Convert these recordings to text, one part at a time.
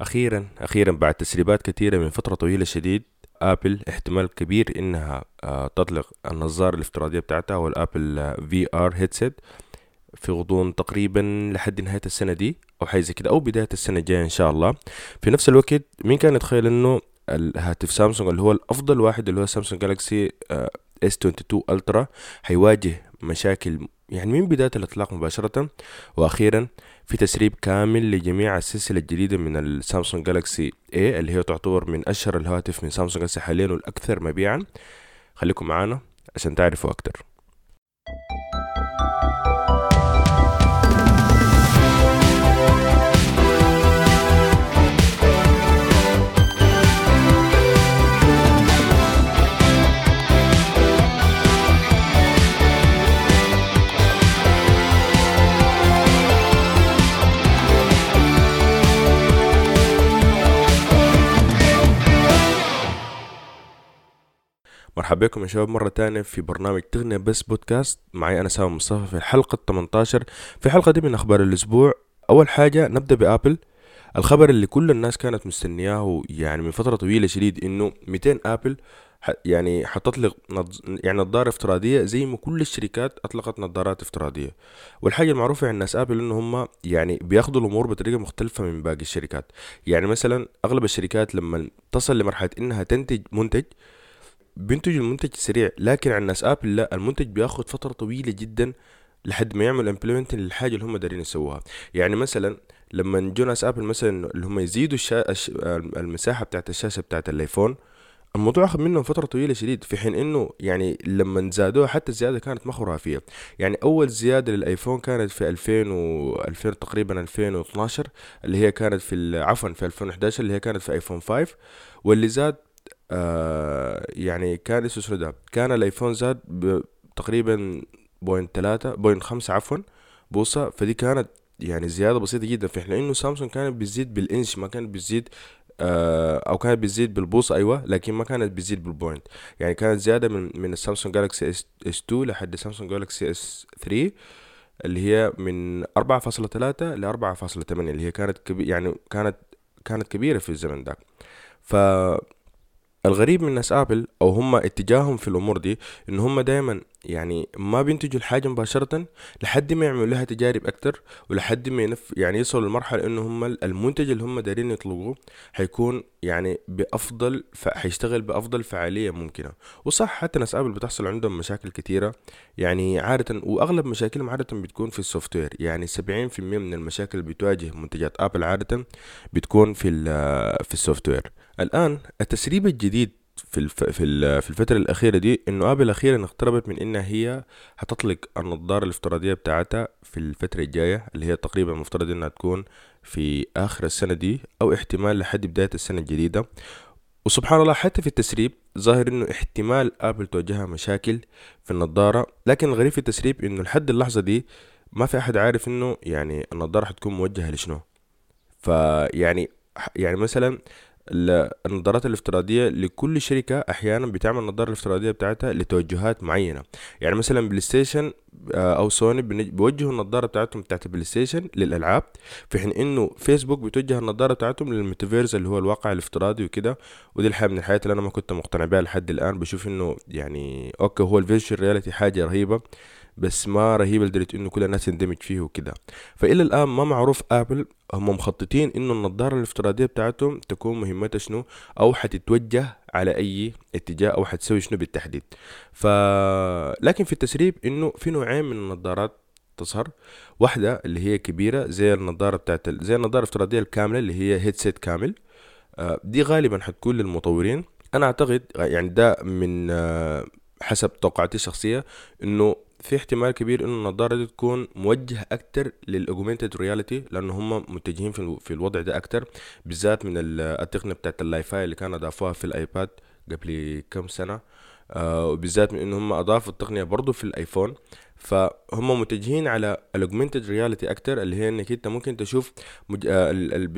أخيرا أخيرا بعد تسريبات كثيرة من فترة طويلة شديد آبل احتمال كبير إنها آه، تطلق النظارة الافتراضية بتاعتها وال Apple VR headset في غضون تقريبا لحد نهاية السنة دي أو حاجة زي كده أو بداية السنة الجاية إن شاء الله. في نفس الوقت مين كان يتخيل إنه الهاتف سامسونج اللي هو الأفضل واحد اللي هو Samsung Galaxy S 22 Ultra هيواجه مشاكل يعني من بداية الإطلاق مباشرة وأخيرا في تسريب كامل لجميع السلسلة الجديدة من السامسونج جالاكسي A اللي هي تعتبر من أشهر الهواتف من سامسونج حاليا والأكثر مبيعا. خليكم معانا عشان تعرفوا أكتر. مرحبا بكم يا شباب مرة تانية في برنامج تغنية بس بودكاست. معي أنا سامي مصطفى في الحلقة 18 في الحلقة دي من أخبار الأسبوع. أول حاجة نبدأ بآبل. الخبر اللي كل الناس كانت مستنياه يعني من فترة طويلة شديد إنه 200 آبل يعني حتطلق يعني نظارة افتراضية زي ما كل الشركات أطلقت نظارات افتراضية. والحاجة المعروفة عن الناس آبل إنه هم يعني بياخدوا الأمور بطريقة مختلفة من باقي الشركات. يعني مثلا أغلب الشركات لما تصل لمرحلة إنها تنتج منتج بينتج المنتج سريع لكن عن ناس آبل لا المنتج بياخد فترة طويلة جدا لحد ما يعمل implement للحاجة اللي هم دايرين يسووها. يعني مثلا لما جو ناس آبل مثلا اللي هم يزيدوا الشا... المساحة بتاعت الشاشة بتاعت الآيفون الموضوع آخذ منهم فترة طويلة شديد في حين إنه يعني لما زادوها حتى الزيادة كانت ما خرافيه يعني أول زيادة للآيفون كانت في 2000 و 2000 تقريبا 2012 اللي هي كانت في عفوا في 2011 اللي هي كانت في آيفون 5 واللي زاد آه يعني كان اسمه ده كان الأيفون زاد تقريبا point تلاتة point خمسة عفوا بوصة. فدي كانت يعني زيادة بسيطة جدا. في حين إنه سامسونج كانت بتزيد بالإنش ما كانت بتزيد آه أو كانت بتزيد بالبوصة أيوه لكن ما كانت بتزيد بال point. يعني كانت زيادة من من ال Samsung Galaxy S, S 2 لحد Samsung Galaxy S 3 اللي هي من أربعة فاصلة تلاتة لأربعة فاصلة تمانية اللي هي كانت كبير يعني كانت كانت كبيرة في الزمن ده. ف الغريب من ناس آبل أو هم اتجاههم في الأمور دي إن هم دايما يعني ما بينتجوا الحاجة مباشرة لحد ما يعملوا لها تجارب أكتر ولحد ما ينف يعني يوصلوا لمرحلة إنه هم المنتج اللي هم دايرين يطلقوه حيكون يعني بأفضل حيشتغل بأفضل فعالية ممكنة. وصح حتى ناس آبل بتحصل عندهم مشاكل كتيرة. يعني عادة وأغلب مشاكلهم عادة بتكون في ال software. يعني 70% من المشاكل اللي بتواجه منتجات آبل عادة بتكون في في ال software. الآن التسريب الجديد في. في الفترة الأخيرة دي إنه آبل أخيرا اقتربت من إنها هي هتطلق النظارة الافتراضية بتاعتها في الفترة الجاية اللي هي تقريبا المفترض إنها تكون في آخر السنة دي أو احتمال لحد بداية السنة الجديدة وسبحان الله حتى في التسريب ظاهر إنه احتمال آبل تواجهها مشاكل في النظارة لكن الغريب في التسريب إنه لحد اللحظة دي ما في أحد عارف إنه يعني النظارة حتكون موجهة لشنو فيعني يعني مثلا النظارات الافتراضية لكل شركة أحيانا بتعمل النظارة الافتراضية بتاعتها لتوجهات معينة. يعني مثلا بلاي ستيشن آه، أو سوني بيوجهوا النظارة بتاعتهم بتاعت البلاي ستيشن للألعاب في حين إنه فيسبوك بتوجه النظارة بتاعتهم للميتافيرز اللي هو الواقع الافتراضي وكده. ودي الحاجة من الحاجات اللي أنا ما كنت مقتنع بها لحد الآن. بشوف إنه يعني okay هو ال virtual reality حاجة رهيبة. بس ما رهيب لدرجة إنه كل الناس تندمج فيه وكده. فإلى الآن ما معروف آبل هم مخططين إنه النظارة الافتراضية بتاعتهم تكون مهمتها شنو؟ أو حتتوجه على أي اتجاه أو حتسوي شنو بالتحديد. ف لكن في التسريب إنه في نوعين من النظارات تظهر واحدة اللي هي كبيرة زي النظارة بتاعت زي النظارة الافتراضية الكاملة اللي هي headset كامل. آه، دي غالبا حتكون للمطورين. أنا أعتقد يعني ده من آه، حسب توقعاتي الشخصية إنه في احتمال كبير إنه النظاره دي تكون موجهة أكتر لل augmented reality لأنه هم متجهين في, في الوضع ده أكتر بالذات من التقنية بتاعت ال Li-Fi اللي كانوا أضافوها في الآيباد قبل كم سنة. آه وبالذات من إنه هم أضافوا التقنية برضو في الآيفون. فهم متجهين على ال augmented reality أكتر اللي هي إنك أنت ممكن تشوف مج... آه،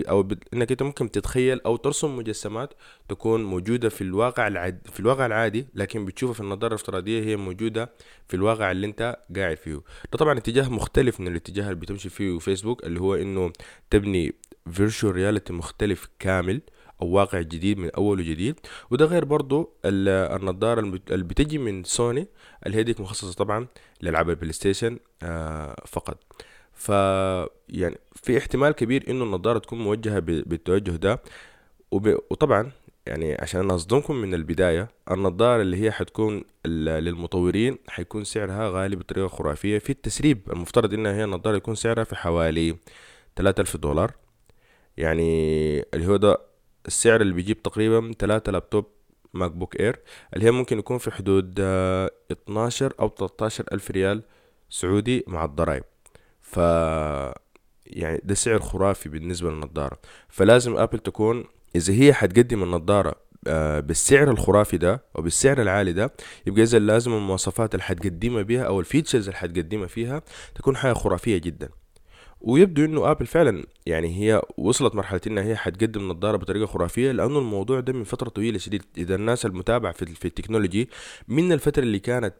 أو إنك أنت ممكن تتخيل أو ترسم مجسمات تكون موجودة في الواقع العادي في الواقع العادي لكن بتشوفها في النظارة الافتراضية هي موجودة في الواقع اللي أنت قاعد فيه. ده طبعا اتجاه مختلف من الاتجاه اللي بتمشي فيه فيسبوك اللي هو إنه تبني virtual reality مختلف كامل. أو واقع جديد من أول وجديد. وده غير برضو النظارة اللي بتجي من سوني اللي هي ديك مخصصة طبعا لالعاب البلاي ستيشن آه فقط. ف يعني في احتمال كبير إنه النظارة تكون موجهة بالتوجه ده. وطبعا يعني عشان أصدمكم من البداية النظارة اللي هي حتكون للمطورين حيكون سعرها غالي بطريقة خرافية. في التسريب المفترض إنها هي النظارة يكون سعرها في حوالي تلاتة ألف دولار. يعني اللي هو ده السعر اللي بيجيب تقريبا تلاتة لابتوب ماك بوك إير اللي هي ممكن يكون في حدود اتناشر أو تلاتاشر ألف ريال سعودي مع الضرايب. ف يعني ده سعر خرافي بالنسبة للنظارة فلازم آبل تكون إذا هي حتقدم النظارة آه، بالسعر الخرافي ده أو بالسعر العالي ده يبقى إذا لازم المواصفات اللي حتقدمها بيها أو ال features اللي حتقدمها فيها تكون حاجة خرافية جدا. ويبدو إنه آبل فعلا يعني هي وصلت مرحلة إنها هي حتقدم نظارة بطريقة خرافية لأنه الموضوع ده من فترة طويلة شديد. إذا الناس المتابعة في, في ال technology من الفترة اللي كانت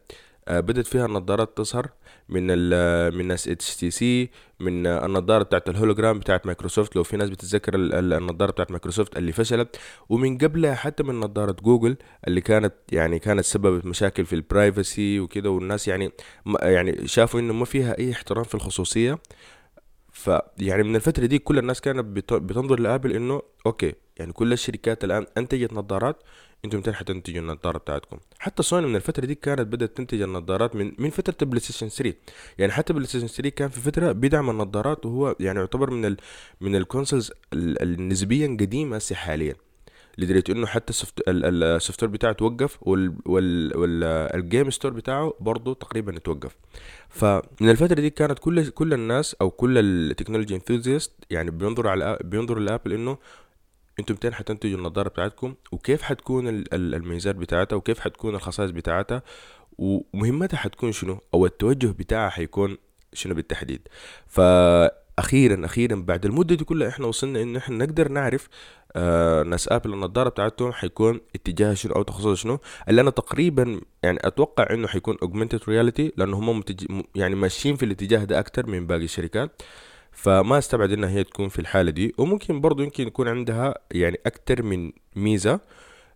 آه، بدت فيها النظارات تظهر من ال من ناس HTC من النظارة بتاعت الهولوجرام بتاعت مايكروسوفت لو في ناس بتتذكر النظارة بتاعت مايكروسوفت اللي فشلت. ومن قبلها حتى من نظارة جوجل اللي كانت يعني كانت سببت مشاكل في ال privacy وكده والناس يعني يعني شافوا إنه ما فيها أي احترام في الخصوصية. فيعني من الفترة دي كل الناس كانت بتنظر لأبل إنه okay يعني كل الشركات الآن أنتجت نظارات أنتم متى حتنتجوا النظارة بتاعتكم. حتى سوني من الفترة دي كانت بدأت تنتج النظارات من من فترة ال PlayStation 3 يعني حتى ال PlayStation 3 كان في فترة بيدعم النظارات وهو يعني يعتبر من ال من ال consoles النسبيا قديمة هسه حاليا. لدرجة إنه حتى ال software بتاعه توقف وال game store بتاعه برضه تقريبا توقف فمن الفترة دي كانت كل كل الناس أو كل ال technology enthusiasts يعني بينظروا على بينظروا لابل انه أنتم متين حتنتجوا النظارة بتاعتكم؟ وكيف حتكون الميزات بتاعتها؟ وكيف حتكون الخصائص بتاعتها؟ ومهمتها حتكون شنو؟ أو التوجه بتاعها حيكون شنو بالتحديد؟ فاخيرا أخيرا بعد المدة دي كلها إحنا وصلنا انه إحنا نقدر نعرف آه ناس آبل النظاره بتاعتهم حيكون اتجاه شنو أو تخصص شنو. اللي أنا تقريبا يعني أتوقع إنه حيكون augmented reality لأنه هم متج... يعني ماشيين في الاتجاه ده أكتر من باقي الشركات. فما أستبعد إنها هي تكون في الحالة دي. وممكن برضو يمكن يكون عندها يعني أكتر من ميزة.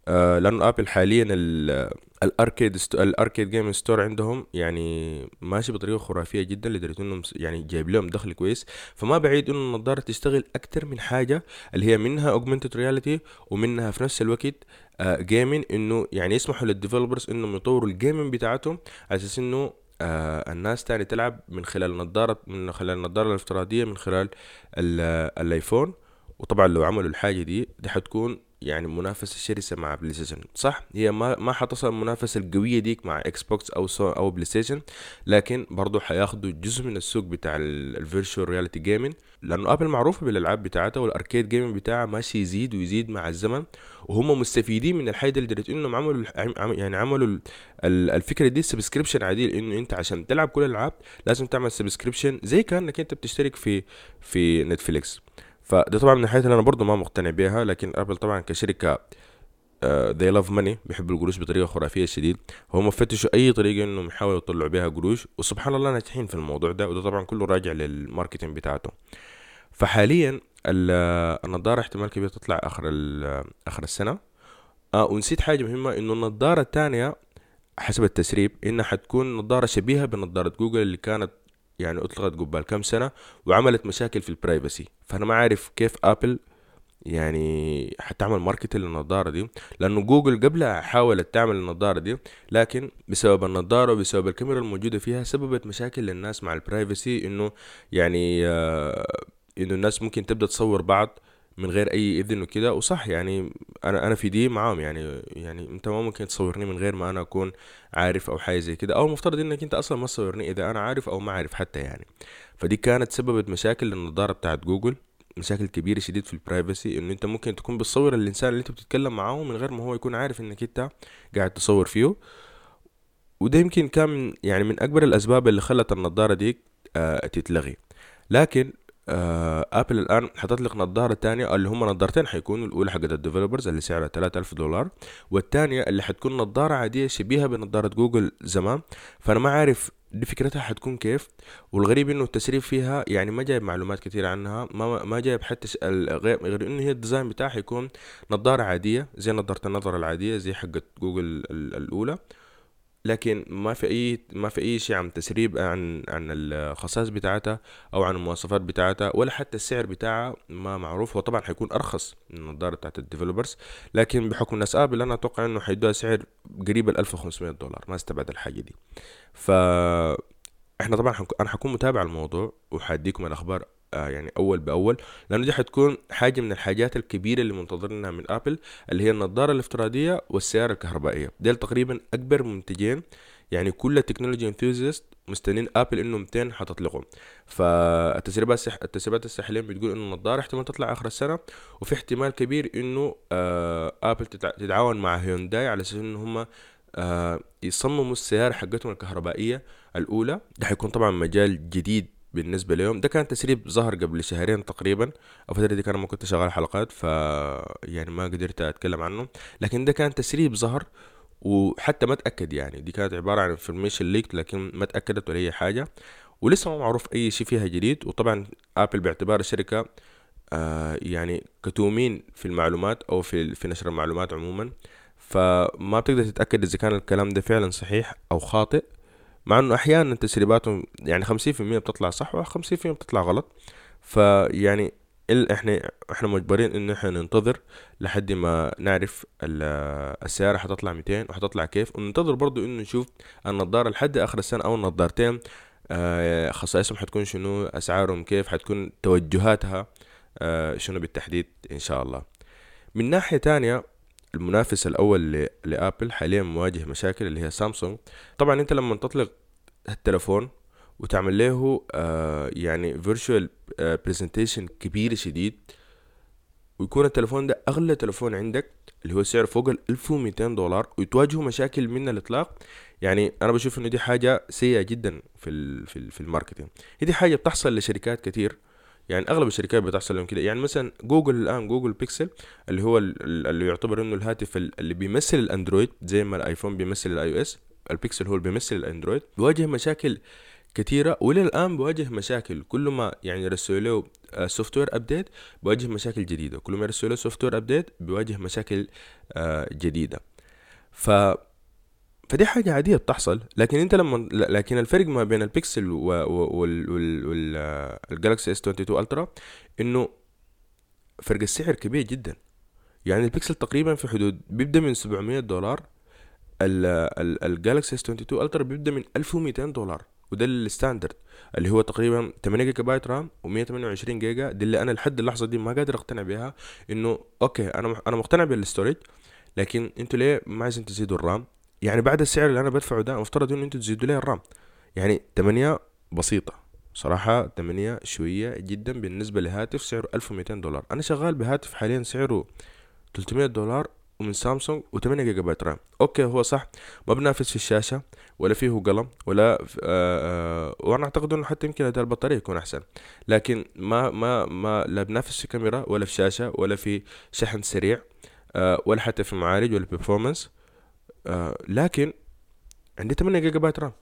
لأنه ابل حاليا ال Arcade ال Arcade game store عندهم يعني ماشي بطريقة خرافية جدا لدرجة إنهم يعني جايب لهم دخل كويس. فما بعيد إنه النظارة تشتغل أكتر من حاجة اللي هي منها augmented reality ومنها في نفس الوقت gaming آه إنه يعني يسمحوا لل developers إنهم يطوروا ال gaming بتاعتهم على أساس إنه آه الناس تاني تلعب من خلال النظارة من خلال النظارة الافتراضية من خلال الايفون وطبعا لو عملوا الحاجة دي دي حتكون يعني منافسة شرسة مع PlayStation صح؟ هي ما ما حتصل المنافسة القوية ديك مع Xbox أو سو أو PlayStation لكن برضو حياخدوا جزء من السوق بتاع ال virtual reality gaming لأنه ابل معروفة بالألعاب بتاعتها وال arcade gaming بتاعها ماشي يزيد ويزيد مع الزمن وهم مستفيدين من الحاجة لدرجة إنهم عملوا يعني عملوا الفكرة دي subscription عديل إنه أنت عشان تلعب كل الألعاب لازم تعمل subscription زي كأنك أنت بتشترك في في نتفليكس فده طبعا من الحاجات اللي أنا برضو ما مقتنع بيها لكن أبل طبعا كشركة they love money بيحبوا القروش بطريقة خرافية شديد. هم فتشوا أي طريقة إنهم يحاولوا يطلعوا بيها قروش وسبحان الله ناجحين في الموضوع ده وده طبعا كله راجع لل marketing بتاعته. فحاليا النظاره احتمال كبير تطلع آخر آخر السنة. آه ونسيت حاجة مهمة إنه النظاره الثانية حسب التسريب إنها حتكون نظاره شبيهة بنظاره جوجل اللي كانت يعني اطلقت قبل كم سنة وعملت مشاكل في ال privacy فأنا ما عارف كيف ابل يعني حتعمل market للنظارة دي لأنه جوجل قبلها حاولت تعمل النظارة دي لكن بسبب النظارة وبسبب الكاميرا الموجودة فيها سببت مشاكل للناس مع ال privacy إنه يعني آه إنه الناس ممكن تبدأ تصور بعض من غير أي إذن وكده وصح يعني أنا أنا في دي معاهم يعني يعني أنت ما ممكن تصورني من غير ما أنا أكون عارف أو حاجة زي كده أو المفترض إنك أنت أصلا ما تصورني إذا أنا عارف أو ما عارف حتى يعني. فدي كانت سببت مشاكل للنظاره بتاعت جوجل مشاكل كبيرة شديد في البرايفسي انه أنت ممكن تكون بتصور الإنسان اللي أنت بتتكلم معاه من غير ما هو يكون عارف إنك أنت قاعد تصور فيه. وده يمكن كان يعني من أكبر الأسباب اللي خلت النظاره دي آه تتلغي. لكن ابل الآن حتطلق نظاره تانية اللي هم نظارتين حيكونوا الأولى حقت ال developers اللي سعرها 3000 دولار والثانية اللي حتكون نظارة عادية شبيهة بنظارة جوجل زمان. فأنا ما عارف دي فكرتها حتكون كيف والغريب إنه التسريب فيها يعني ما جايب معلومات كثيرة عنها ما ما جايب حتى غير إنه هي ال design بتاعها حيكون نظارة عادية زي نظارة النظر العادية زي حقت جوجل الأولى. لكن ما في أي ما في أي شيء عن تسريب عن عن الخصائص بتاعتها أو عن المواصفات بتاعتها ولا حتى السعر بتاعها ما معروف. هو طبعا حيكون أرخص من النظارة بتاعت ال developers لكن بحكم الناس ابل أنا أتوقع إنه حيدوها سعر قريب ال 1500 دولار ما استبعد الحاجة دي. ف إحنا طبعا أنا حكون متابع الموضوع وحأديكم الأخبار آه يعني أول بأول لأنه دي حتكون حاجة من الحاجات الكبيرة اللي منتظرينها من آبل اللي هي النظارة الافتراضية والسيارة الكهربائية. ديل تقريبا أكبر منتجين يعني كل ال technology enthusiasts مستنين آبل إنه 200 حتطلقهم. فالتسريبات الحا... التسريبات الحاليه بتقول إنه النظارة احتمال تطلع آخر السنة وفي احتمال كبير إنه آه آبل تتعاون مع هيونداي على أساس انه هم آه يصمموا السيارة حقتهم الكهربائية الأولى. ده حيكون طبعا مجال جديد بالنسبة لهم. ده كان تسريب ظهر قبل شهرين تقريبا. الفترة دي كان ما كنت شغال حلقات ف يعني ما قدرت أتكلم عنه لكن ده كان تسريب ظهر وحتى ما تاكد يعني. دي كانت عبارة عن information leak لكن ما تأكدت ولا أي حاجة. ولسه ما معروف أي شيء فيها جديد. وطبعا ابل باعتبار الشركة آه يعني كتومين في المعلومات أو في في نشر المعلومات عموما. فما بتقدر تتأكد إذا كان الكلام ده فعلا صحيح أو خاطئ. مع إنه أحيانا تسريباتهم يعني خمسين في المية بتطلع صح وخمسين في المية بتطلع غلط. فيعني إحنا إحنا مجبرين انه إحنا ننتظر لحد ما نعرف السيارة حتطلع 200 وحتطلع كيف. وننتظر برضو إنه نشوف النظارة لحد آخر السنة أو النظارتين آه، خصائصهم حتكون شنو أسعارهم كيف حتكون توجهاتها آه، شنو بالتحديد إن شاء الله. من ناحية تانية المنافس الأول لآبل حاليا مواجه مشاكل اللي هي سامسونج. طبعا أنت لما تطلق التلفون وتعمل له آه يعني virtual presentation كبير شديد ويكون التلفون ده أغلى تلفون عندك اللي هو سعر فوق ال 1200 دولار وتواجهه مشاكل من الإطلاق يعني أنا بشوف إنه دي حاجة سيئة جدا في ال في, ال في ال marketing. دي حاجة بتحصل لشركات كتير. يعني أغلب الشركات بتحصل لهم كده. يعني مثلا جوجل الآن Google Pixel اللي هو اللي يعتبر إنه الهاتف اللي بيمثل الأندرويد زي ما الآيفون بيمثل ال iOS البيكسل هو اللي بيمثل ال Android بيواجه مشاكل كثيره والى الان بواجه مشاكل كل ما يعني يرسلوا له software update بواجه مشاكل جديدة. كل ما يرسلوا له software update بيواجه مشاكل آه، جديدة. ف فدي حاجة عادية بتحصل. لكن انت لما لكن الفرق ما بين ال Pixel وال Galaxy S 22 Ultra انه فرق السعر كبير جدا. يعني البيكسل تقريبا في حدود بيبدأ من 700 دولار ال Galaxy S 22 Ultra بيبدأ من 1200 دولار وده ال standard اللي هو تقريبا 8 gigabyte RAM و128 جيجا. دي اللي أنا لحد اللحظة دي ما قادر أقتنع بيها إنه okay أنا أنا مقتنع بال storage لكن أنتوا ليه ما عايزين تزيدوا ال RAM؟ يعني بعد السعر اللي أنا بدفعه ده مفترض إنه أنتوا تزيدوا لي ال RAM. يعني تمانية بسيطة. صراحة تمانية شوية جدا بالنسبة لهاتف سعره ألف وميتين دولار. أنا شغال بهاتف حاليا سعره تلتمية دولار ومن سامسونج و8 gigabyte RAM. okay هو صح. ما بنافس في الشاشة ولا فيه قلم ولا آآ آه، آه، وأنا أعتقد إنه حتى يمكن اداء البطارية يكون أحسن. لكن ما ما ما لا بنافس في كاميرا ولا في شاشة ولا في شحن سريع آه، ولا حتى في معالج ولا performance آه لكن عندي 8 gigabyte RAM.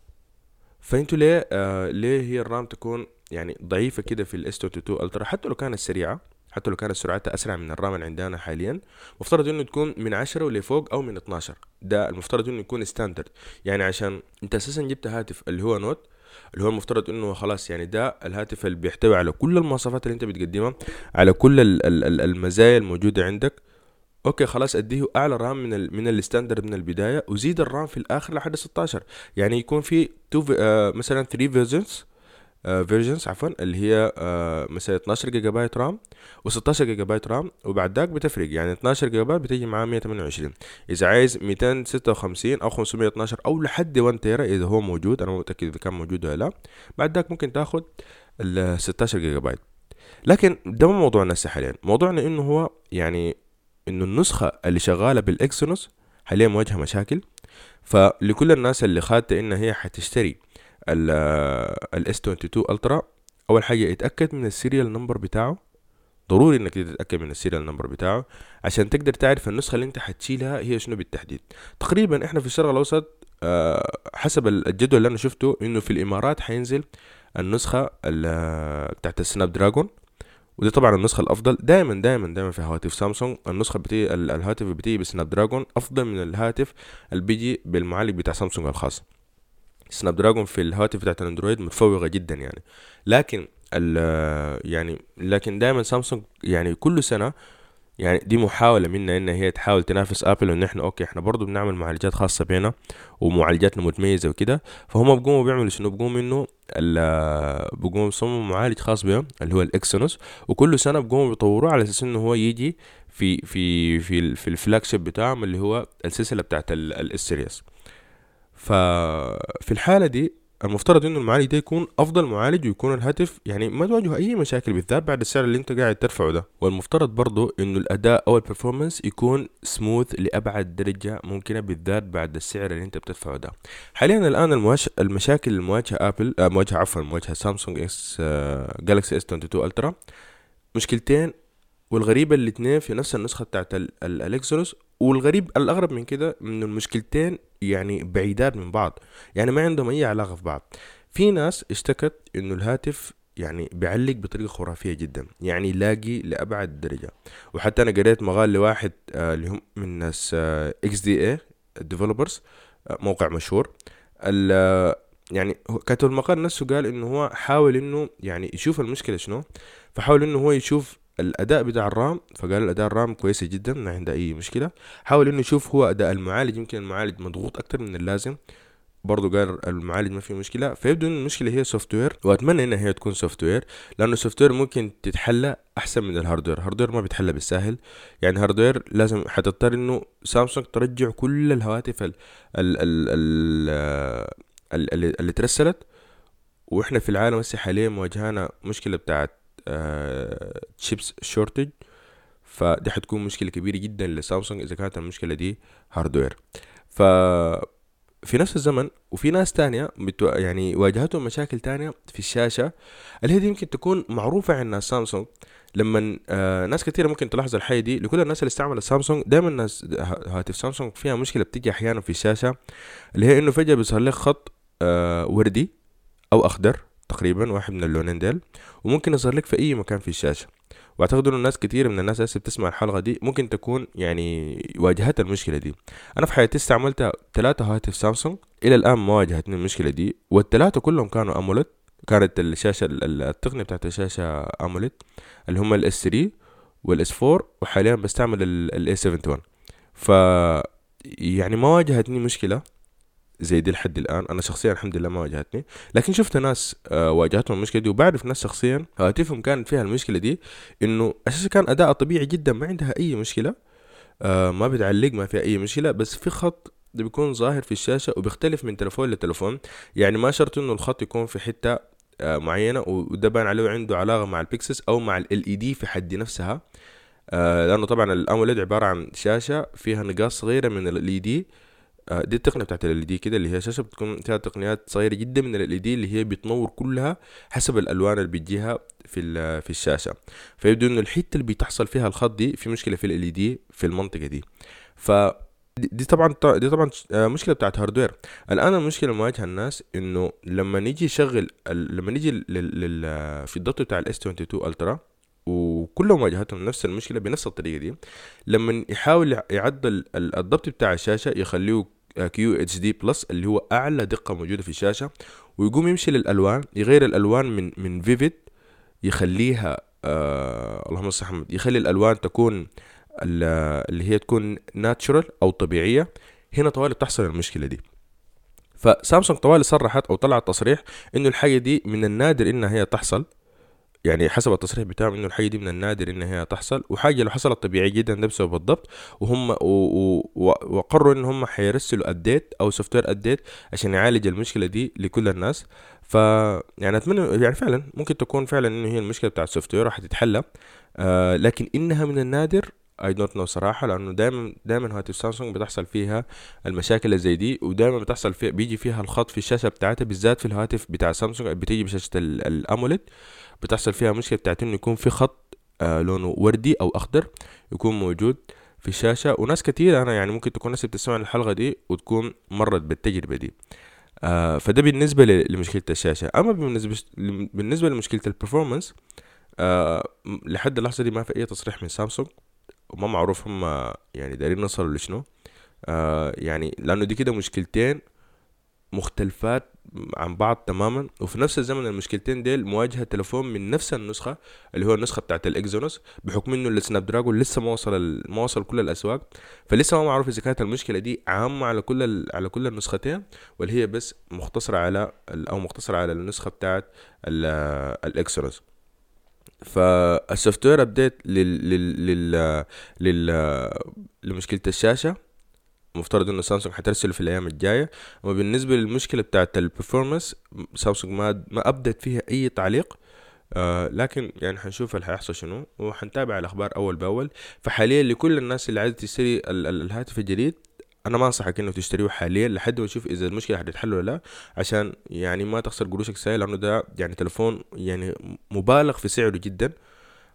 فإنتوا ليه آه ليه هي ال RAM تكون يعني ضعيفة كده في ال S 22 Ultra حتى لو كانت سريعة حتى لو كانت سرعتها أسرع من ال RAM اللي عندنا حاليا مفترض إنه تكون من 10 ولفوق أو من 12 ده المفترض إنه يكون standard يعني عشان أنت أساسا جبت هاتف اللي هو Note اللي هو المفترض إنه خلاص يعني ده الهاتف اللي بيحتوي على كل المواصفات اللي أنت بتقدمها على كل المزايا الموجودة عندك. okay خلاص أديه أعلى RAM من ال من ال standard من البداية وزيد ال RAM في الآخر لحد 16 يعني يكون في two آه مثلا 3 versions versions عفوا اللي هي آه مثلا 12 gigabyte RAM و16 gigabyte RAM وبعد ذاك بتفرق. يعني 12 جيجا بايت بتيجي معاه 128 إذا عايز 256 أو 512 أو لحد 1 tera إذا هو موجود أنا متأكد إذا كان موجود ولا لا بعد ذاك ممكن تاخد ال 16 جيجا بايت لكن ده مو موضوعنا حاليا موضوعنا إنه هو يعني إنه النسخة اللي شغالة بال Exynos حاليا مواجهة مشاكل. فلكل الناس اللي خاتة إنها هي حتشتري ال S 22 Ultra أول حاجة اتاكد من ال serial number بتاعه. ضروري إنك تتأكد من ال serial number بتاعه عشان تقدر تعرف النسخة اللي أنت حتشيلها هي شنو بالتحديد. تقريبا إحنا في الشرق الأوسط آه، حسب الجدول اللي أنا شفته إنه في الإمارات حينزل النسخة بتاعت ال Snapdragon. ودي طبعا النسخة الأفضل. دائما دائما دائما في هواتف سامسونج النسخة بتيجي الهاتف بتيجي ب Snapdragon أفضل من الهاتف اللي بيجي بالمعالج بتاع سامسونج الخاص. Snapdragon في الهواتف بتاعت ال Android متفوقة جدا يعني. لكن يعني لكن دائما سامسونج يعني كل سنة يعني دي محاولة منها إن هي تحاول تنافس آبل وإن إحنا okay إحنا برضو بنعمل معالجات خاصة بينا ومعالجاتنا متميزة وكده فهم بيقوموا بيعملوا شنو؟ بيقوموا إنه بيقوموا بيصمموا معالج خاص بهم اللي هو ال Exynos وكل سنة بيقوموا بيطوروه على أساس إنه هو يجي في في في, في ال flagship بتاعهم اللي هو السلسلة بتاعت ال series ففي الحالة دي المفترض إنه المعالج ده يكون أفضل معالج ويكون الهاتف يعني ما تواجه أي مشاكل بالذات بعد السعر اللي انت قاعد ترفعه ده. والمفترض برضه إنه الأداء أو ال performance يكون سموث لأبعد درجة ممكنة بالذات بعد السعر اللي أنت بتدفعه ده. حاليا الآن المواش... المشاكل المواجهة ابل آه مواجهة عفوا مواجهة سامسونج S آه Galaxy S 22 Ultra مشكلتين والغريبة الاتنين في نفس النسخة بتاعت ال Exynos والغريب الأغرب من كده ان المشكلتين يعني بعيدات من بعض يعني ما عندهم أي علاقة في بعض. في ناس اشتكت إنه الهاتف يعني بيعلق بطريقة خرافية جدا يعني laggy لأبعد درجة. وحتى أنا قريت مقال لواحد آه اللي هم من ناس XDA Developers موقع مشهور. يعني كاتب المقال نفسه قال إنه هو حاول إنه يعني يشوف المشكلة شنو فحاول إنه هو يشوف الأداء بتاع ال RAM فقال الأداء ال RAM كويسه جدا ما عنده أي مشكلة. حاول إنه يشوف هو أداء المعالج يمكن المعالج مضغوط أكتر من اللازم. برضه قال المعالج ما فيه مشكلة. فيبدو ان المشكلة هي software وأتمنى إنها هي تكون software لأنه ال software ممكن تتحل أحسن من ال hardware ال hardware ما بيتحل بالساهل. يعني ال hardware لازم حتضطر إنه سامسونج ترجع كل الهواتف ال ال ال ال اللي ترسلت. وإحنا في العالم هسه حاليا مواجهانا مشكلة بتاعت chips shortage فدي حتكون مشكلة كبيرة جدا لسامسونج إذا كانت المشكلة دي hardware ف في نفس الزمن وفي ناس تانية بتو... يعني واجهتهم مشاكل تانية في الشاشة اللي هي دي يمكن تكون معروفة عند سامسونج. لما آه ناس كثيرة ممكن تلاحظ الحاجة دي لكل الناس اللي استعملت سامسونج دائما الناس هاتف سامسونج فيها مشكلة بتيجي أحيانا في الشاشة اللي هي إنه فجأة بيظهر لك خط آه وردي أو أخضر. تقريبا واحد من اللونين ديل وممكن يظهر لك في أي مكان في الشاشة. واعتقد إنه الناس كتير من الناس هسه بتسمع الحلقة دي ممكن تكون يعني واجهت المشكلة دي. أنا في حياتي استعملت ثلاثة هواتف سامسونج إلى الآن ما واجهتني المشكلة دي. والثلاثه كلهم كانوا أموليد كانت الشاشة التقنية بتاعت الشاشة أموليد اللي هم ال S 3 وال S 4 وحاليا بستعمل ال A 71 ف يعني ما واجهتني مشكلة. زي دي لحد الآن. أنا شخصيا الحمد لله ما واجهتني. لكن شفت ناس آه، واجهتهم المشكلة دي وبعرف ناس شخصيا هواتفهم كانت فيها المشكلة دي إنه أساسا كان أداء طبيعي جدا ما عندها أي مشكلة آه، ما بتعلق ما فيها أي مشكلة بس في خط بيكون ظاهر في الشاشة وبيختلف من تلفون لتلفون. يعني ما شرط إنه الخط يكون في حتة آه، معينة وده بان عليه عنده علاقة مع ال pixels أو مع ال LED في حد نفسها. لأنه طبعا ال AMOLED عبارة عن شاشة فيها نقاط صغيرة من ال LED آه، دي التقنية بتاعت ال LED كده اللي هي شاشة بتكون فيها تقنيات صغيرة جدا من ال LED اللي هي بتنور كلها حسب الألوان اللي بتجيها في في الشاشة. فيبدو إنه الحته اللي بتحصل فيها الخط دي في مشكلة في ال LED في المنطقة دي. ف دي طبعا دي طبعا آه، مشكلة بتاعت hardware الآن المشكلة اللي مواجهة الناس إنه لما نيجي نشغل لما نيجي لل... في الضغط بتاع ال S22 Ultra وكلهم واجهتهم نفس المشكلة بنفس الطريقة دي لما يحاول يعدل الضبط بتاع الشاشة يخليه QHD plus اللي هو أعلى دقة موجودة في الشاشة ويقوم يمشي للألوان يغير الألوان من من vivid يخليها آه اللهم صل محمد يخلي الألوان تكون اللي هي تكون natural أو طبيعية. هنا طوالي تحصل المشكلة دي. فسامسونج طوالي صرحت أو طلعت تصريح إنه الحاجة دي من النادر إنها هي تحصل. يعني حسب التصريح بتاعهم إنه الحاجة دي من النادر إن هي تحصل وحاجة لو حصلت طبيعي جدا ده بسبب الضبط وهم وقرروا إن هم حيرسلوا update أو software update عشان يعالج المشكلة دي لكل الناس. ف يعني أتمنى يعني فعلا ممكن تكون فعلا انه هي المشكلة بتاعت ال software راح تتحلى آه لكن إنها من النادر I don't know صراحة لأنه دائما دائما هواتف سامسونج بتحصل فيها المشاكل اللي زي دي ودائما بتحصل فيها بيجي فيها الخط في الشاشة بتاعتها بالذات في الهواتف بتاع سامسونج بتيجي بشاشة ال AMOLED بتحصل فيها مشكلة بتاعت إنه يكون في خط آه لونه وردي أو أخضر يكون موجود في الشاشة. وناس كتير أنا يعني ممكن تكون ناس بتسمع الحلقة دي وتكون مرت بالتجربة دي. آه فده بالنسبة لمشكلة الشاشة. أما بالنسبة بالنسبة لمشكلة ال performance آه لحد اللحظة دي ما في أي تصريح من سامسونج. وما معروف هم يعني دايرين يوصلوا لشنو. يعني لأنه دي كده مشكلتين مختلفات عن بعض تماما. وفي نفس الزمن المشكلتين ديل مواجهة تلفون من نفس النسخة اللي هو النسخة بتاعت ال Exynos بحكم إنه ال Snapdragon لسه ما وصل ما وصل كل الأسواق. فلسه ما معروف إذا كانت المشكلة دي عامة على كل على كل النسختين ولا هي بس مختصرة على أو مختصرة على النسخة بتاعت ال Exynos فال software update لل لل لل, لل... لمشكلة الشاشة مفترض إنه سامسونج حترسله في الأيام الجاية. وبالنسبه للمشكلة بتاعت ال performance سامسونج ما ما ابدت فيها أي تعليق. آه لكن يعني حنشوف اللي حيحصل شنو وحنتابع الأخبار أول بأول. فحاليا لكل الناس اللي عايزة تشتري ال ال الهاتف الجديد أنا ما أنصحك إنه تشتريه حاليا لحد ما تشوف إذا المشكلة حتتحل ولا لا. عشان يعني ما تخسر قروشك سهل لأنه ده يعني تلفون يعني مبالغ في سعره جدا.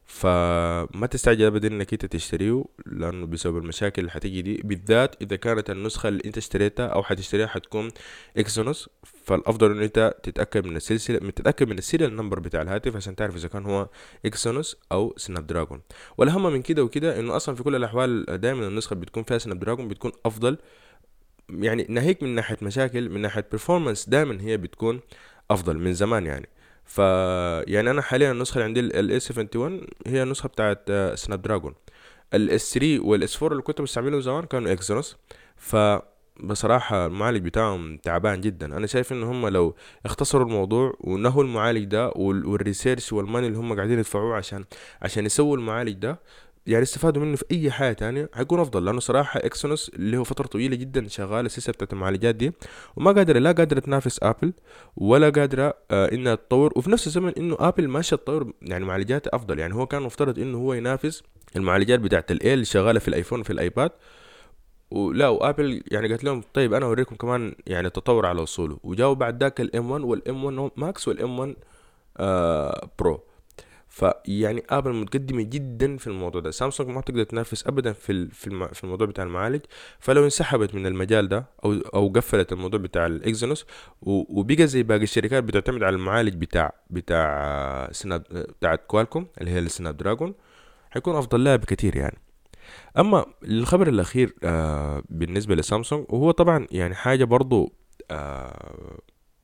فما تستعجل ابدا إنك أنت تشتريه لأنه بسبب المشاكل اللي حتيجي دي بالذات إذا كانت النسخة اللي أنت اشتريتها أو حتشتريها حتكون Exynos. فالأفضل انه أنت تتأكد من السلسلة من تتأكد من ال serial number بتاع الهاتف عشان تعرف إذا كان هو Exynos أو Snapdragon والاهم من كده وكده إنه أصلا في كل الأحوال دائما النسخة بتكون فيها Snapdragon بتكون أفضل. يعني ناهيك من ناحية مشاكل من ناحية performance دائما هي بتكون أفضل من زمان يعني. ف يعني أنا حاليا النسخة اللي عندي ال A71 هي النسخة بتاعت Snapdragon ال S3 وال S4 اللي كنت بستعملهم زمان كانوا Exynos ف بصراحة المعالج بتاعهم تعبان جدا. أنا شايف إن هم لو اختصروا الموضوع ونهوا المعالج ده وال research وال money اللي هم قاعدين يدفعوه عشان عشان يسووا المعالج ده يعني استفادوا منه في أي حاجة تانية. حيكون أفضل لأنه صراحة Exynos اللي هو فترة طويلة جدا شغال السلسله بتاعت المعالجات دي وما قادرة لا قادرة تنافس آبل ولا قادرة آه إنها تطور. وفي نفس الزمن إنه آبل ماشيه تطور يعني معالجات أفضل. يعني هو كان مفترض إنه هو ينافس المعالجات بتاعت ال A اللي شغالة في الايفون وفي الايباد ولا وآبل يعني قالت لهم طيب أنا أوريكم كمان يعني التطور على أصوله وجاوا بعد ذاك ال M1 وال M1 Max وال M1 آه Pro فيعني آبل متقدمة جدا في الموضوع ده. سامسونج ما تقدر تنافس ابدا في في الموضوع بتاع المعالج. فلو انسحبت من المجال ده أو أو قفلت الموضوع بتاع ال Exynos وبقى زي باقي الشركات بتعتمد على المعالج بتاع بتاع سناب بتاع كوالكوم اللي هي ال Snapdragon حيكون أفضل لها بكثير يعني. أما الخبر الأخير آه بالنسبة لسامسونج وهو طبعا يعني حاجة برضو آه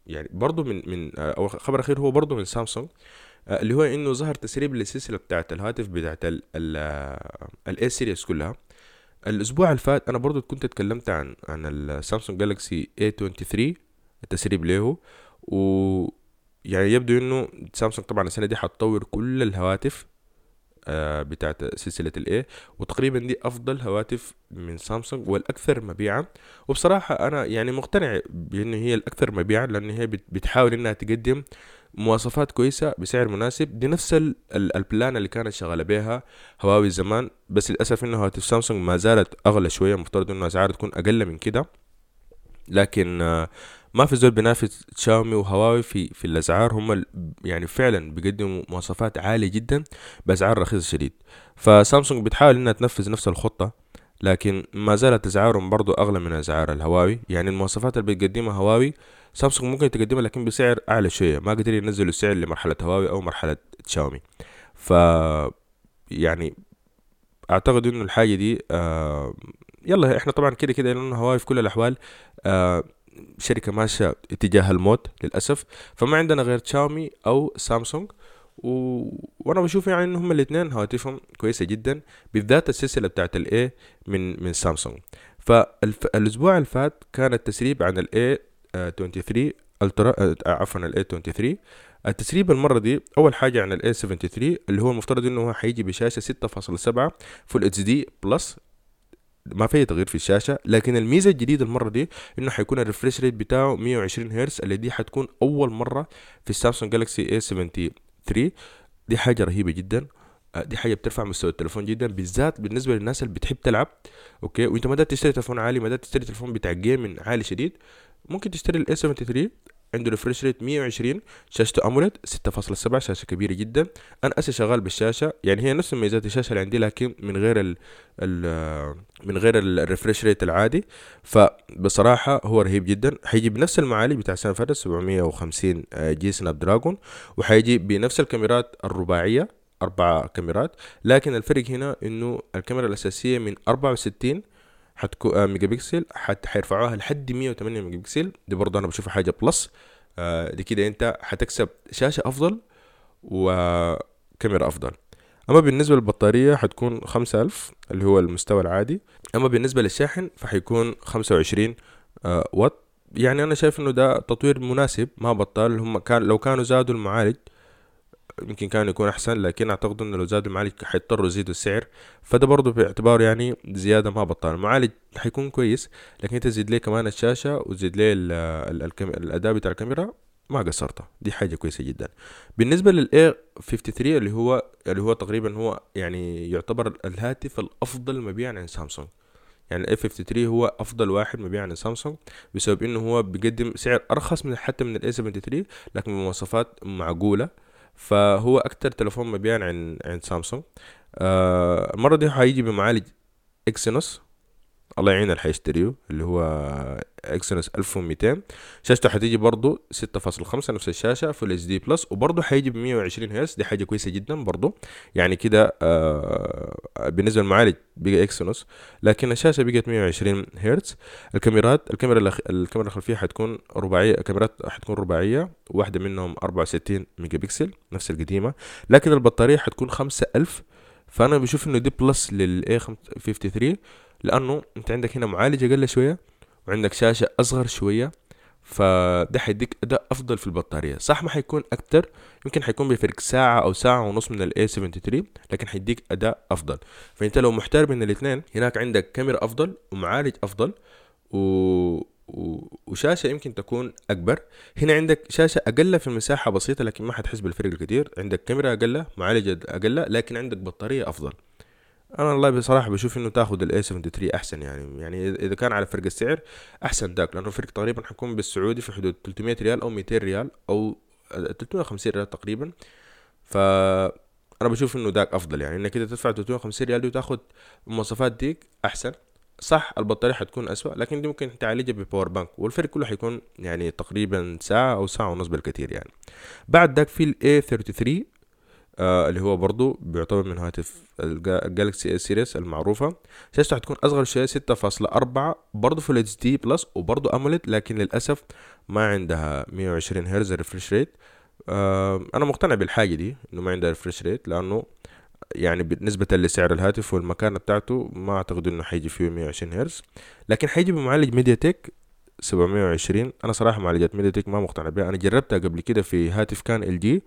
يعني برضو من من آه أو خبر أخير هو برضو من سامسونج. آه، اللي هو إنه ظهر تسريب للسلسلة بتاعت الهاتف بتاعت ال A series كلها. الأسبوع اللي فات أنا برضو كنت اتكلمت عن عن السامسونج جالكسي A23 التسريب له. و يعني يبدو إنه سامسونج طبعا السنة دي حتطور كل الهواتف آه بتاعت سلسلة ال A وتقريبا دي أفضل هواتف من سامسونج والأكثر مبيعا. وبصراحة أنا يعني مقتنع بانه هي الأكثر مبيعا لأن هي بتحاول إنها تقدم مواصفات كويسة بسعر مناسب. دي نفس البلان اللي كانت شغالة بيها هواوي زمان بس للأسف إنه هواتف سامسونج ما زالت أغلى شوية. مفترض إنه أسعارها تكون أقل من كده. لكن آه، ما في زول بينافس شاومي وهواوي في في الأسعار. هم يعني فعلا بيقدموا مواصفات عالية جدا بأسعار رخيصة شديد. فسامسونج بتحاول إنها تنفذ نفس الخطة. لكن ما زالت اسعارهم برضو أغلى من اسعار الهواوي. يعني المواصفات اللي بتقدمها هواوي سامسونج ممكن تقدمها لكن بسعر أعلى شوية. ما قدروا ينزلوا السعر لمرحلة هواوي أو مرحلة شاومي ف يعني أعتقد إنه الحاجة دي آه يلا إحنا طبعا كده كده لأنه هواوي في كل الأحوال آه شركة ماشية اتجاه الموت للأسف. فما عندنا غير شاومي أو سامسونج. و... وأنا بشوف يعني إن هم الاثنين هواتفهم كويسة جدا بالذات السلسلة بتاعت ال A من من سامسونج فالاسبوع فالف... الفات كان التسريب عن ال A23 Ultra عفوا ال A23 التسريب المرة دي أول حاجة عن ال A73 اللي هو المفترض إنه هو حيجي بشاشة 6.7 full HD plus ما في تغيير في الشاشة لكن الميزة الجديدة المرة دي إنه حيكون ال refresh rate بتاعه 120 هرتز اللي دي حتكون أول مرة في السامسونج Galaxy A73 دي حاجة رهيبة جدا. آه، دي حاجة بترفع مستوى التليفون جدا بالذات بالنسبة للناس اللي بتحب تلعب. Okay؟ وأنت ما تشتري تليفون عالي ما تشتري تليفون بتاع gaming عالي شديد ممكن تشتري ال A73 عنده refresh rate 120 شاشته AMOLED 6.7 شاشة كبيرة جدا. أنا هسا شغال بالشاشة يعني هي نفس ميزات الشاشة اللي عندي لكن من غير ال ال من غير ال refresh rate العادي. فبصراحة هو رهيب جدا. حيجي بنفس المعالج بتاع فاتت 750G Snapdragon وحيجي بنفس الكاميرات الرباعية أربع كاميرات. لكن الفرق هنا إنه الكاميرا الأساسية من 64 حتكون آه ميجا بكسل حت حيرفعوها لحد 108 ميجا بكسل دي برضه أنا بشوفها حاجة plus آه دي كده أنت حتكسب شاشة أفضل وكاميرا أفضل. أما بالنسبة للبطارية حتكون 5000 اللي هو المستوى العادي. أما بالنسبة للشاحن فحيكون 25 آه وات يعني أنا شايف إنه ده تطوير مناسب ما بطال. هم كان لو كانوا زادوا المعالج يمكن كان يكون أحسن لكن أعتقد انه لو زادوا المعالج حيضطروا يزيدوا السعر. فده برضه باعتبار يعني زيادة ما بطال المعالج حيكون كويس لكن أنت تزيد ليه كمان الشاشة وتزيد ليه الأداء بتاع الكاميرا؟ ما قصرت دي حاجة كويسة جدا. بالنسبة للاي 53 اللي هو اللي هو تقريبا هو يعني يعتبر الهاتف الأفضل مبيعا عند سامسونج. يعني ال A53 هو أفضل واحد مبيعا عند سامسونج بسبب إنه هو بيقدم سعر أرخص من حتى من ال A73 لكن بمواصفات معقولة. فهو أكتر تلفون مبيعا عند سامسونج. آه المرة دي حيجي بمعالج Exynos. الله يعين اللي حيشتريه اللي هو Exynos 1200 شاشته حتيجي برضو 6.5 نفس الشاشة Full HD Plus وبرضو حيجي ب 120 هرتز دي حاجة كويسة جدا برضو. يعني كده آه بالنسبة للمعالج بقى Exynos لكن الشاشة بقت 120 هرتز الكاميرات الكاميرا. الكاميرا الخلفية حتكون رباعية كاميرات حتكون رباعية واحدة منهم 64 ميجا بكسل نفس القديمة. لكن البطارية حتكون 5000 فأنا بشوف إنه دي plus لل A53 لأنه أنت عندك هنا معالج أقل شوية وعندك شاشة أصغر شوية فده حيديك أداء أفضل في البطارية. صح ما حيكون أكتر؟ يمكن حيكون بفرق ساعة أو ساعة ونص من ال A73 لكن حيديك أداء أفضل. فأنت لو محتار بين الاثنين هناك عندك كاميرا أفضل ومعالج أفضل و... و... وشاشة يمكن تكون أكبر. هنا عندك شاشة أقل في المساحة بسيطة لكن ما حتحس بالفرق الكثير عندك كاميرا أقل معالج أقل لكن عندك بطارية أفضل. أنا والله بصراحة بشوف إنه تاخذ ال A73 أحسن يعني يعني اذا كان على فرق السعر أحسن ذاك لأنه الفرق تقريبا حيكون بالسعودي في حدود 300 ريال أو 200 ريال أو 350 ريال تقريبا. ف أنا بشوف إنه ذاك أفضل يعني إنك كده تدفع 350 ريال وتاخذ المواصفات ديك أحسن. صح البطارية حتكون أسوأ لكن دي ممكن تعالجها ب power bank والفرق كله حيكون يعني تقريبا ساعة أو ساعة ونص بالكثير يعني. بعد ذاك في ال A33 آه اللي هو برضو بيعتبر من هاتف ال Galaxy series المعروفة. شاشته حتكون أصغر شيء ستة فاصلة أربعة برضو Full HD Plus وبرضو AMOLED لكن للأسف ما عندها مية وعشرين هرتز refresh rate آه أنا مقتنع بالحاجة دي إنه ما عندها refresh rate لأنه يعني بالنسبة لسعر الهاتف والمكانة بتاعته ما أعتقد إنه حيجي فيه مية وعشرين هرتز لكن حيجي بمعالج MediaTek سبعمية وعشرين. أنا صراحة معالجات MediaTek ما مقتنع بها. أنا جربتها قبل كده في هاتف كان LG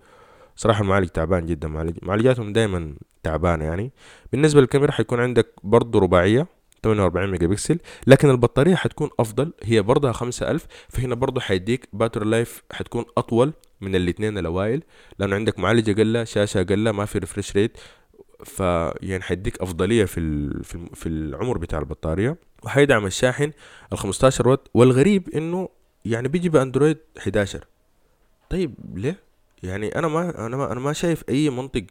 صراحة المعالج تعبان جدا معالج معالجاتهم دايما تعبانة يعني. بالنسبة للكاميرا حيكون عندك برضو رباعية 48 ميجا بكسل لكن البطارية حتكون أفضل هي برضها 5000 فهنا برضو حيديك battery life حتكون أطول من الاثنين الأوائل لأنه عندك معالج أقل شاشة أقل ما في refresh rate فيعني حيديك أفضلية في في العمر بتاع البطارية. وحيدعم الشاحن ال 15 واط والغريب إنه يعني بيجي بأندرويد 11 طيب ليه؟ يعني أنا ما أنا ما أنا ما شايف أي منطق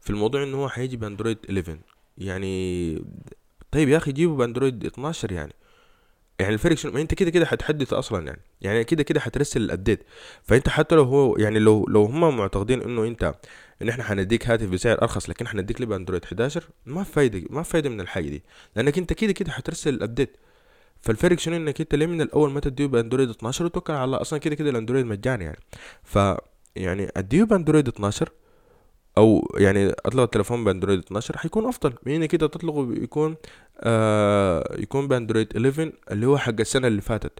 في الموضوع إنه هو حيجي بأندرويد 11 يعني طيب يا أخي جيبه بأندرويد 12 يعني. يعني الفرق شنو؟ أنت كده كده حتحدث أصلا يعني. يعني كده كده حترسل ال update فأنت حتى لو هو يعني لو لو هم معتقدين إنه أنت إن إحنا حنديك هاتف بسعر أرخص لكن حنديك لي بأندرويد 11 ما فايدة ما فايدة من الحاجة دي. لأنك أنت كده كده حترسل ال update فالفرق شنو؟ إنك أنت ليه من الأول ما تديه بأندرويد 12 وتوكل على الله؟ أصلا كده كده الأندرويد مجاني يعني. ف يعني أديه بأندرويد 12 أو يعني اطلق التليفون بأندرويد 12 حيكون أفضل. من كده تطلقه يكون آه يكون بأندرويد 11 اللي هو حق السنة اللي فاتت.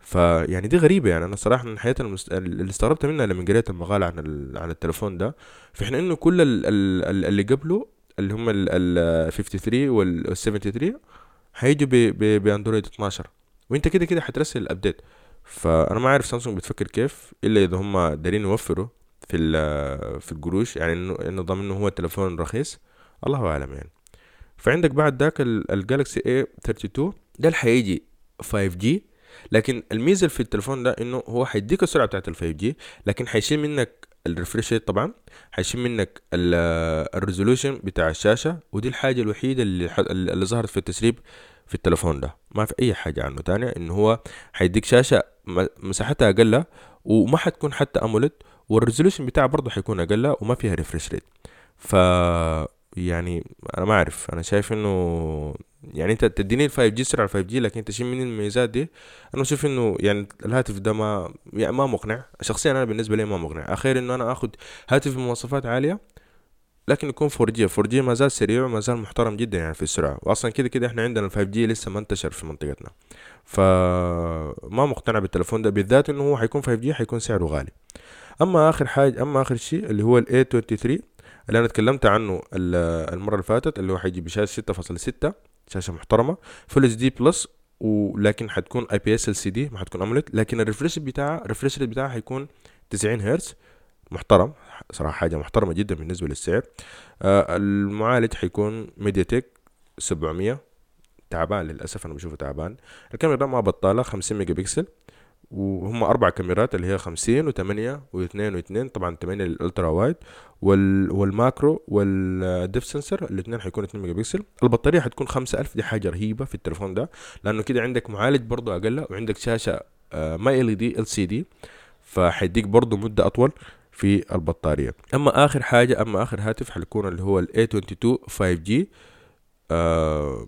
فيعني دي غريبة يعني. أنا صراحة من حياتي المست... اللي استغربت منها لما قريت المقاله عن ال... عن التليفون ده في حين إنه كل ال... ال... اللي قبله اللي هم ال 53 وال 73 هيجوا ب... ب... بأندرويد 12 وإنت كده كده حترسل ال update فأنا ما عارف سامسونج بتفكر كيف إلا إذا هم دارين يوفروا في في القروش يعني إنه ضمن إنه هو تلفون رخيص. الله أعلم يعني. فعندك بعد ذاك ال Galaxy A32 ده اللي حيجي 5G لكن الميزة في التليفون ده إنه هو حيديك السرعة بتاعت ال 5G لكن حيشيل منك ال refresh طبعا حيشيل منك ال resolution بتاع الشاشة ودي الحاجة الوحيدة اللي اللي ظهرت في التسريب في التلفون ده. ما في أي حاجة عنه تانية إنه هو حيديك شاشة مساحتها أقل وما حتكون حتى AMOLED وال resolution بتاعها برضه حيكون أقل وما فيها refresh rate ف يعني أنا ما أعرف أنا شايف إنه يعني أنت تديني ال 5 جي سرعة 5 جي لكن تشيل مني الميزات دي أنا بشوف إنه يعني الهاتف ده ما يعني ما مقنع. شخصيا أنا بالنسبة لي ما مقنع. أخير إنه أنا آخذ هاتف بمواصفات عالية لكن يكون 4G 4G ما زال سريع وما زال محترم جدا يعني في السرعة. واصلا كده كده إحنا عندنا ال 5G لسه ما انتشر في منطقتنا. فما مقتنع بالتلفون ده بالذات إنه هو حيكون 5G حيكون سعره غالي. أما آخر حاجة أما آخر شيء اللي هو ال A23 اللي أنا اتكلمت عنه المرة اللي فاتت اللي هو حيجي بشاشة 6.6 شاشة محترمة Full HD Plus ولكن حتكون اي بي اس ال سي دي ما حتكون AMOLED لكن ال refresh بتاعها ال refresh بتاعها حيكون 90 هرتز محترم صراحة حاجة محترمة جدا بالنسبة للسعر. آه المعالج حيكون MediaTek 700 تعبان للأسف أنا بشوفه تعبان. الكاميرا ما بطاله 50 ميجا بكسل وهم أربع كاميرات اللي هي خمسين وثمانية واثنين واثنين طبعا ثمانية لل ultra wide وال وال macro وال depth sensor الاثنين حيكون 2 ميجا بكسل. البطارية حتكون خمسة ألف دي حاجة رهيبة في التليفون ده لأنه كده عندك معالج برضو أقل وعندك شاشة آه، ما إل دي إل سي دي فحيديك برضو مدة أطول في البطارية. أما آخر حاجة أما آخر هاتف حيكون اللي هو ال A22 5G آه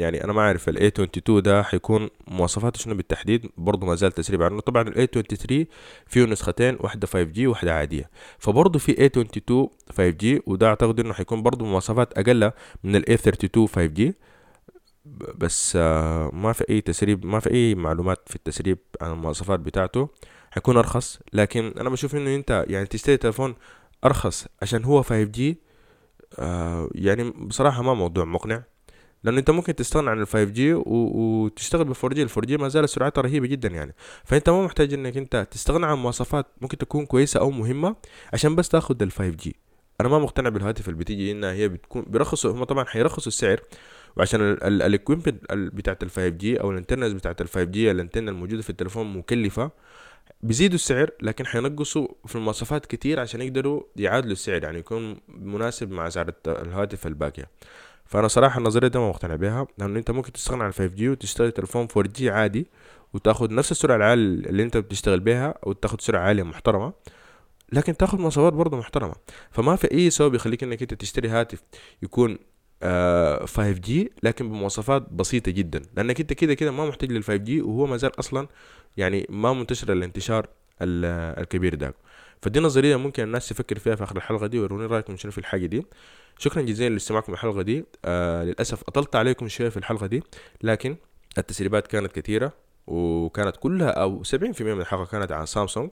يعني أنا ما أعرف ال A22 ده حيكون مواصفاته شنو بالتحديد؟ برضه ما زال تسريب عنه. طبعا ال A23 فيه نسختين واحدة 5G وواحدة عادية. فبرضه في A22 5G وده أعتقد إنه حيكون برضه مواصفات أقل من ال A32 5G بس آه، ما في أي تسريب ما في أي معلومات في التسريب عن المواصفات بتاعته. حيكون أرخص. لكن أنا بشوف إنه أنت يعني تشتري تلفون أرخص عشان هو 5G آه يعني بصراحة ما موضوع مقنع. لأنه أنت ممكن تستغنى عن ال 5G وتشتغل بال 4 جي ال 4 جي ما زالت سرعتها رهيبة جدا يعني. فأنت ما محتاج إنك أنت تستغنى عن مواصفات ممكن تكون كويسة أو مهمة عشان بس تاخد ال 5G أنا ما مقتنع بالهواتف اللي بتيجي إنها هي بتكون بيرخصوا هم طبعا حيرخصوا السعر. وعشان ال equipment بتاعت ال 5G أو الانترنت بتاعت ال 5 جي الانتنه الموجودة في التليفون مكلفة بيزيدوا السعر لكن حينقصوا في المواصفات كتير عشان يقدروا يعادلوا السعر يعني يكون مناسب مع سعر الهواتف الباقية. فأنا صراحة النظرية دي ما مقتنع بيها لأنه أنت ممكن تستغنى عن 5G وتشتغل تليفون 4G عادي وتاخد نفس السرعة العالية اللي أنت بتشتغل بيها وتاخد سرعة عالية محترمة لكن تاخد مواصفات برضه محترمة. فما في أي سبب يخليك إنك أنت تشتري هاتف يكون آه 5G لكن بمواصفات بسيطة جدا. لأنك أنت كده كده ما محتاج لل 5G وهو ما زال أصلا يعني ما منتشر الانتشار الكبير ده. فدي نظرية ممكن الناس تفكر فيها في آخر الحلقة دي ويروني رايكم شنو في الحاجة دي. شكرا جزيلا لاستماعكم الحلقة دي. آه للأسف أطلت عليكم شوية في الحلقة دي لكن التسريبات كانت كثيرة وكانت كلها أو 70% من الحلقة كانت عن سامسونج.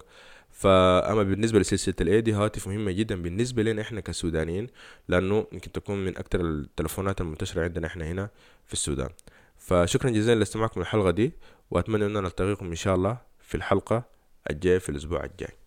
فأما بالنسبة لسلسلة الاي دي هاتف مهمة جدا بالنسبة لنا إحنا كسودانيين لأنه يمكن تكون من أكثر التلفونات المنتشرة عندنا إحنا هنا في السودان. فشكرا جزيلا لاستماعكم الحلقة دي وأتمنى ان نلتقيكم إن شاء الله في الحلقة الجايه في الأسبوع الجاي.